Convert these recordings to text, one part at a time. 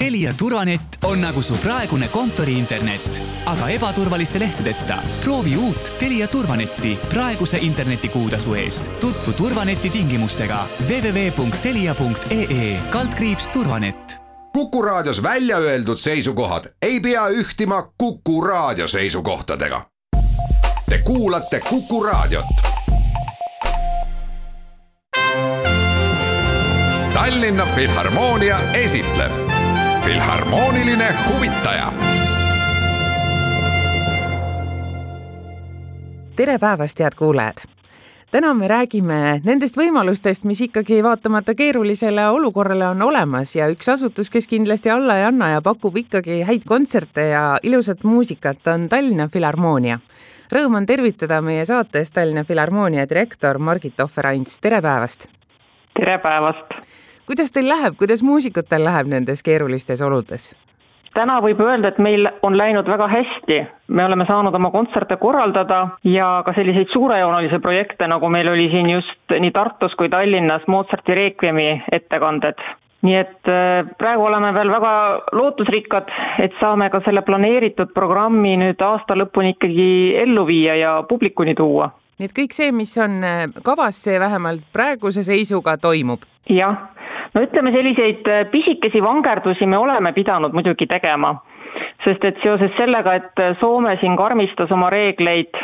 Telia turvanett on nagu su praegune kontoriinternet, aga ebaturvaliste lehtedeta. proovi uut Telia turvanetti praeguse internetikuutasu eest. tutvu turvaneti tingimustega www.telia.ee turvanett. kuku raadios välja öeldud seisukohad ei pea ühtima Kuku raadio seisukohtadega. Te kuulate Kuku raadiot Tallinna Filharmoonia esitleb Filharmooniline huvitaja. tere päevast, head kuulajad! täna me räägime nendest võimalustest, mis ikkagi vaatamata keerulisele olukorrale on olemas ja üks asutus, kes kindlasti alla ei anna ja pakub ikkagi häid kontserte ja ilusat muusikat, on Tallinna Filharmoonia. Rõõm on tervitada meie saates Tallinna Filharmoonia direktor Margit Ohver-Ants, tere päevast! tere päevast! Kuidas teil läheb, kuidas muusikutel läheb nendes keerulistes oludes? täna võib öelda, et meil on läinud väga hästi, me oleme saanud oma kontserte korraldada ja ka selliseid suurejoonelisi projekte, nagu meil oli siin just nii Tartus kui Tallinnas Mozarti Requiemi ettekanded. nii et äh, praegu oleme veel väga lootusrikkad, et saame ka selle planeeritud programmi nüüd aasta lõpuni ikkagi ellu viia ja publikuni tuua. nii et kõik see, mis on äh, kavas, see vähemalt praeguse seisuga toimub? jah no ütleme, selliseid äh, pisikesi vangerdusi me oleme pidanud muidugi tegema, sest et seoses sellega, et äh, Soome siin karmistas oma reegleid,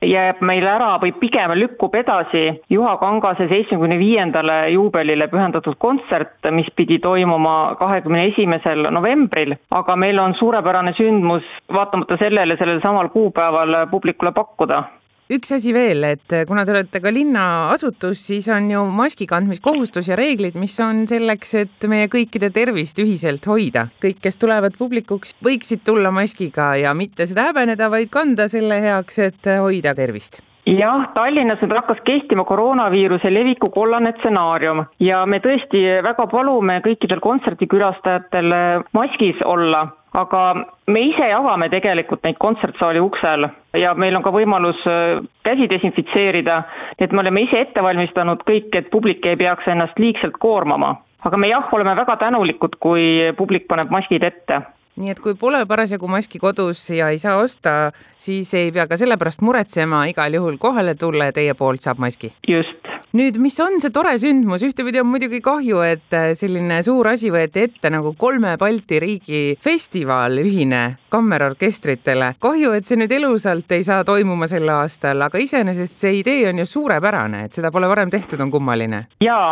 jääb meil ära või pigem lükkub edasi Juha Kangase seitsmekümne viiendale juubelile pühendatud kontsert, mis pidi toimuma kahekümne esimesel novembril, aga meil on suurepärane sündmus vaatamata sellele sellel samal kuupäeval publikule pakkuda üks asi veel, et kuna te olete ka linnaasutus, siis on ju maski kandmiskohustus ja reeglid, mis on selleks, et meie kõikide tervist ühiselt hoida. kõik, kes tulevad publikuks, võiksid tulla maskiga ja mitte seda häbeneda, vaid kanda selle heaks, et hoida tervist jah, Tallinnas nüüd hakkas kehtima koroonaviiruse leviku kollane stsenaarium ja me tõesti väga palume kõikidel kontserdikülastajatel maskis olla aga me ise avame tegelikult neid kontsertsaali uksel ja meil on ka võimalus äh, käsi desinfitseerida, nii et me oleme ise ette valmistanud kõik, et publik ei peaks ennast liigselt koormama. aga me jah, oleme väga tänulikud, kui publik paneb maskid ette nii et kui pole parasjagu maski kodus ja ei saa osta, siis ei pea ka selle pärast muretsema, igal juhul kohale tulla ja teie poolt saab maski. just nüüd, mis on see tore sündmus, ühtepidi on muidugi kahju, et äh, selline suur asi võeti ette nagu kolme Balti riigi festival ühine kammerorkestritele. kahju, et see nüüd elusalt ei saa toimuma sel aastal, aga iseenesest see idee on ju suurepärane, et seda pole varem tehtud, on kummaline. jaa,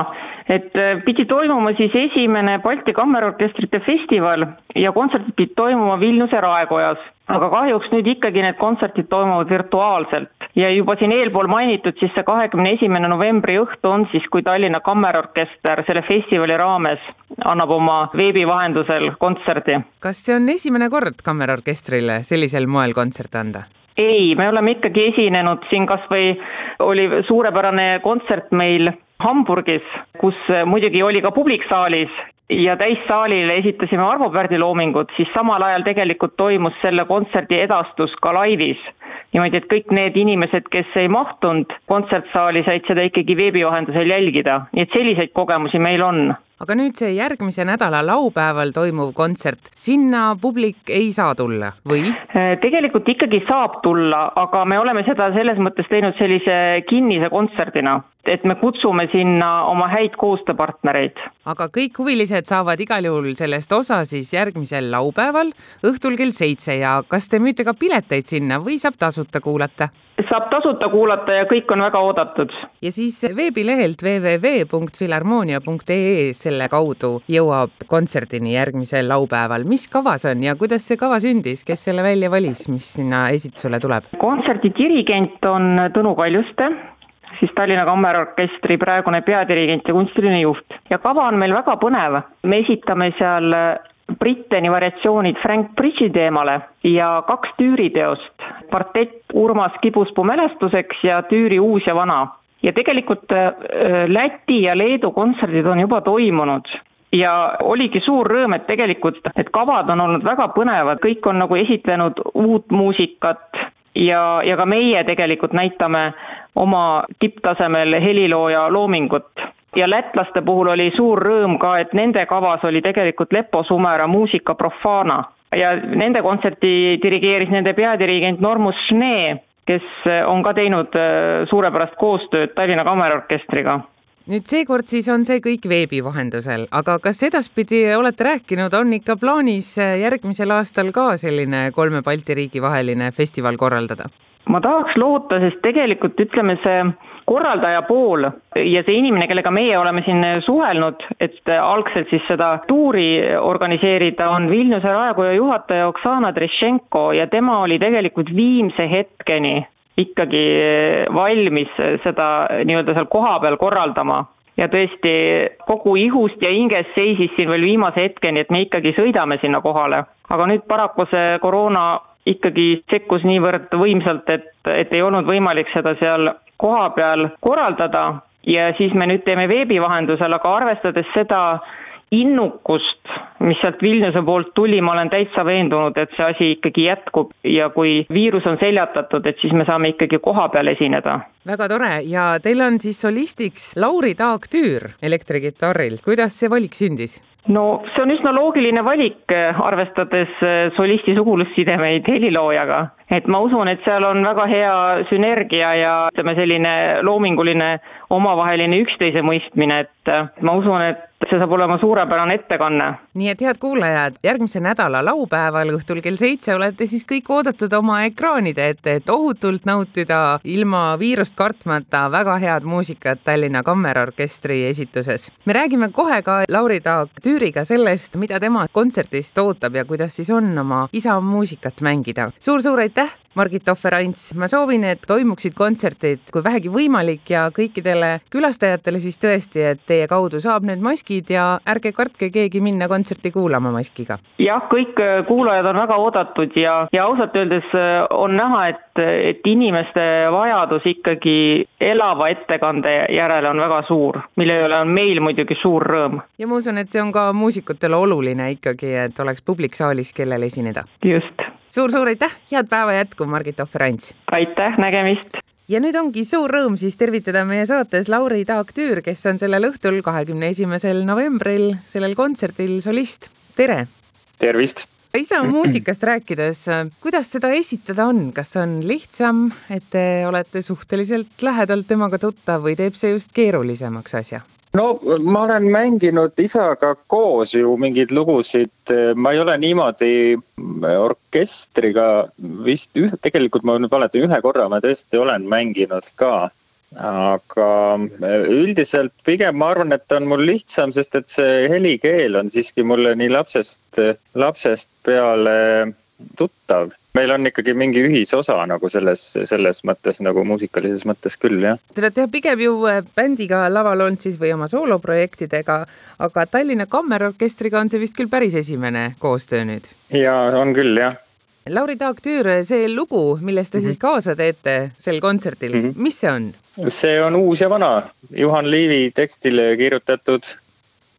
et äh, pidi toimuma siis esimene Balti kammerorkestrite festival ja kontserdid pidid toimuma Vilniuse raekojas aga kahjuks nüüd ikkagi need kontserdid toimuvad virtuaalselt ja juba siin eelpool mainitud, siis see kahekümne esimene novembri õhtu on siis, kui Tallinna Kammerorkester selle festivali raames annab oma veebi vahendusel kontserdi. kas see on esimene kord Kammerorkestrile sellisel moel kontserte anda? ei, me oleme ikkagi esinenud siin kas või oli suurepärane kontsert meil Hamburgis, kus muidugi oli ka publik saalis ja täissaalile esitasime Arvo Pärdi loomingut, siis samal ajal tegelikult toimus selle kontserdi edastus ka laivis. niimoodi, et kõik need inimesed, kes ei mahtunud kontsertsaali, said seda ikkagi veebi vahendusel jälgida, nii et selliseid kogemusi meil on aga nüüd see järgmise nädala laupäeval toimuv kontsert, sinna publik ei saa tulla või? Äh, tegelikult ikkagi saab tulla, aga me oleme seda selles mõttes teinud sellise kinnise kontserdina, et me kutsume sinna oma häid koostööpartnereid. aga kõik huvilised saavad igal juhul sellest osa siis järgmisel laupäeval õhtul kell seitse ja kas te müüte ka pileteid sinna või saab tasuta kuulata? Saab tasuta kuulata ja kõik on väga oodatud. ja siis veebilehelt www.filharmoonia.ee selle kaudu jõuab kontserdini järgmisel laupäeval. mis kavas on ja kuidas see kava sündis, kes selle välja valis, mis sinna esitusele tuleb? kontserdi dirigent on Tõnu Kaljuste siis Tallinna Kammerorkestri praegune peadirigent ja kunstiline juht. ja kava on meil väga põnev, me esitame seal Britteni variatsioonid Frank Bridge'i teemale ja kaks Tüüri teost, partett Urmas Kibuspu mälestuseks ja Tüüri Uus ja vana. ja tegelikult äh, Läti ja Leedu kontserdid on juba toimunud. Ja oligi suur rõõm, et tegelikult need kavad on olnud väga põnevad, kõik on nagu esitlenud uut muusikat ja, ja ka meie tegelikult näitame oma tipptasemel helilooja loomingut. Ja lätlaste puhul oli suur rõõm ka, et nende kavas oli tegelikult Leppo Sumera Musica Profana ja nende kontserti dirigeeris nende peadirigent Normus Schnee, kes on ka teinud äh, suurepärast koostööd Tallinna Kammerorkestriga nüüd seekord siis on see kõik veebi vahendusel, aga kas edaspidi olete rääkinud, on ikka plaanis äh, järgmisel aastal ka selline kolme Balti riigi vaheline festival korraldada? ma tahaks loota, sest tegelikult ütleme, see korraldaja pool ja see inimene, kellega meie oleme siin suhelnud, et algselt siis seda tuuri organiseerida, on Vilniuse raekoja juhataja Oksana Drešenko ja tema oli tegelikult viimse hetkeni ikkagi valmis seda nii-öelda seal kohapeal korraldama ja tõesti kogu ihust ja hingest seisis siin veel viimase hetkeni, et me ikkagi sõidame sinna kohale. aga nüüd paraku see koroona ikkagi sekkus niivõrd võimsalt, et, et ei olnud võimalik seda seal kohapeal korraldada ja siis me nüüd teeme veebi vahendusel, aga arvestades seda innukust, mis sealt Vilniuse poolt tuli, ma olen täitsa veendunud, et see asi ikkagi jätkub ja kui viirus on seljatatud, et siis me saame ikkagi kohapeal esineda. väga tore ja teil on siis solistiks Lauri Taag-Tüür elektrikitarril, kuidas see valik sündis? no see on üsna loogiline valik, arvestades solisti sugulussidemeid heliloojaga. Et ma usun, et seal on väga hea sünergia ja ütleme, selline loominguline omavaheline üksteise mõistmine, et eh, ma usun, et see saab olema suurepärane ettekanne. nii et head kuulajad, järgmise nädala laupäeval õhtul kell seitse olete siis kõik oodatud oma ekraanide ette, et ohutult nautida ilma viirust kartmata väga head muusikat Tallinna Kammerorkestri esituses. me räägime kohe ka Lauri Taag-Tüüri Jüriga sellest, mida tema kontserdist ootab ja kuidas siis on oma isa muusikat mängida suur,. suur-suur aitäh Margit Tohver-Ants, ma soovin, et toimuksid kontserdid, kui vähegi võimalik ja kõikidele külastajatele siis tõesti, et teie kaudu saab need maskid ja ärge kartke keegi minna kontserti kuulama maskiga. jah, kõik äh, kuulajad on väga oodatud ja, ja ausalt öeldes äh, on näha, et, et inimeste vajadus ikkagi elava ettekande järele on väga suur, mille üle on meil muidugi suur rõõm. ja ma usun, et see on ka muusikutele oluline ikkagi, et oleks publik saalis, kellel esineda. just suur-suur aitäh, head päeva jätku, Margit Ohver-Ants! aitäh, nägemist! ja nüüd ongi suur rõõm siis tervitada meie saates Lauri Taag-Tüür, kes on sellel õhtul, kahekümne esimesel novembril sellel kontserdil solist. tere! tervist! Isa muusikast rääkides, kuidas seda esitada on, kas on lihtsam, et te olete suhteliselt lähedalt temaga tuttav või teeb see just keerulisemaks asja? no ma olen mänginud isaga koos ju mingeid lugusid, ma ei ole niimoodi orkestriga vist üh-, tegelikult ma nüüd valetan, ühe korra ma tõesti olen mänginud ka. Aga üldiselt pigem ma arvan, et on mul lihtsam, sest et see helikeel on siiski mulle nii lapsest, lapsest peale tuttav meil on ikkagi mingi ühisosa nagu selles, selles mõttes nagu muusikalises mõttes küll, jah. Te olete jah pigem ju äh, bändiga laval olnud siis või oma sooloprojektidega, aga Tallinna Kammerorkestriga on see vist küll päris esimene koostöö nüüd? jaa, on küll, jah. Lauri Taag-Tüür, see lugu, milles te mm -hmm. siis kaasa teete sel kontserdil mm, -hmm. mis see on? see on uus ja vana, Juhan Liivi tekstile kirjutatud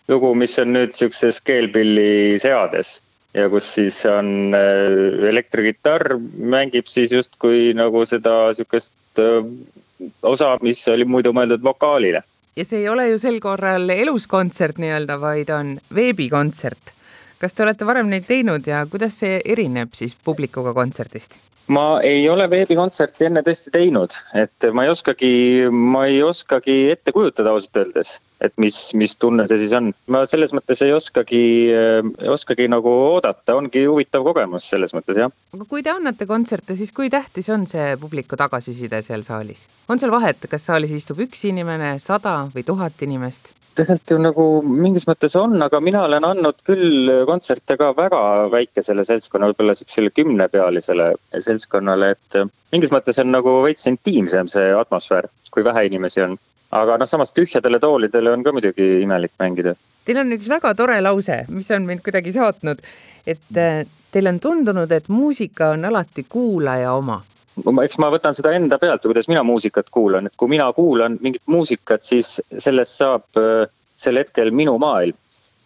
lugu, mis on nüüd sihukeses keelpilli seades ja kus siis on äh, elektrikitarr, mängib siis justkui nagu seda sihukest äh, osa, mis oli muidu mõeldud vokaalile. ja see ei ole ju sel korral elus kontsert nii-öelda, vaid on veebikontsert. Kas te olete varem neid teinud ja kuidas see erineb siis publikuga kontserdist? ma ei ole veebikontserti enne tõesti teinud, et ma ei oskagi, ma ei oskagi ette kujutada ausalt öeldes, et mis, mis tunne see siis on. ma selles mõttes ei oskagi, ei oskagi nagu oodata, ongi huvitav kogemus selles mõttes jah. aga kui te annate kontserte, siis kui tähtis on see publiku tagasiside seal saalis? on seal vahet, kas saalis istub üks inimene, sada või tuhat inimest? tegelikult ju nagu mingis mõttes on, aga mina olen andnud küll kontserte ka väga väikesele seltskonnale, võib-olla siuksele kümnepealisele seltskonnale, et mingis mõttes on nagu veits intiimsem see atmosfäär, kui vähe inimesi on. Aga noh, samas tühjadele toolidele on ka muidugi imelik mängida. Teil on üks väga tore lause, mis on mind kuidagi saatnud, et äh, teil on tundunud, et muusika on alati kuulaja oma eks ma võtan seda enda pealt, kuidas mina muusikat kuulan, et kui mina kuulan mingit muusikat, siis sellest saab äh, sel hetkel minu maailm.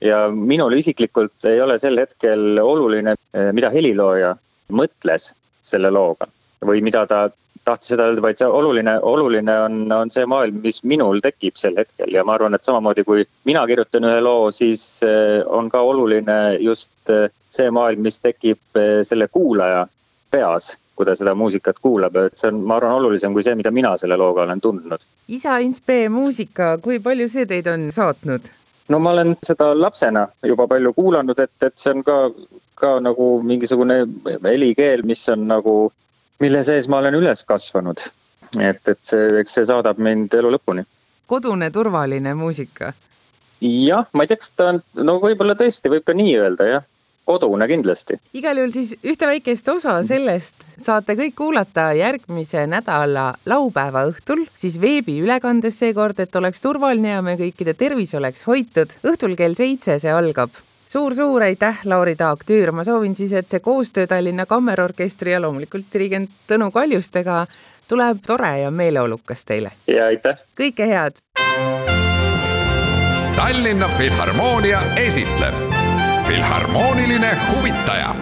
ja minule isiklikult ei ole sel hetkel oluline, äh, mida helilooja mõtles selle looga. Või mida ta tahtis seda öelda, vaid see oluline, oluline on, on see maailm, mis minul tekib sel hetkel ja ma arvan, et samamoodi kui mina kirjutan ühe loo, siis eh, on ka oluline just eh, see maailm, mis tekib eh, selle kuulaja peas kui ta seda muusikat kuulab, et see on, ma arvan, olulisem kui see, mida mina selle looga olen tundnud. isa Inspee muusika, kui palju see teid on saatnud? no ma olen seda lapsena juba palju kuulanud, et, et see on ka, ka nagu mingisugune helikeel, mis on nagu mille sees ma olen üles kasvanud. et, et see, eks see saadab mind elu lõpuni. kodune turvaline muusika? jah, ma ei tea, kas ta on, no võib-olla tõesti võib ka nii öelda jah kodune kindlasti. igal juhul siis ühte väikest osa sellest saate kõik kuulata järgmise nädala laupäeva õhtul, siis veebiülekandes seekord, et oleks turvaline ja me kõikide tervis oleks hoitud. õhtul kell seitse see algab suur-suur aitäh, Lauri Taak-Tüür, ma soovin siis, et see koostöö Tallinna Kammerorkestri ja loomulikult dirigent Tõnu Kaljustega tuleb tore ja meeleolukas teile. ja aitäh! kõike head! Tallinna Filharmoonia esitleb Filharmooniline huvitaja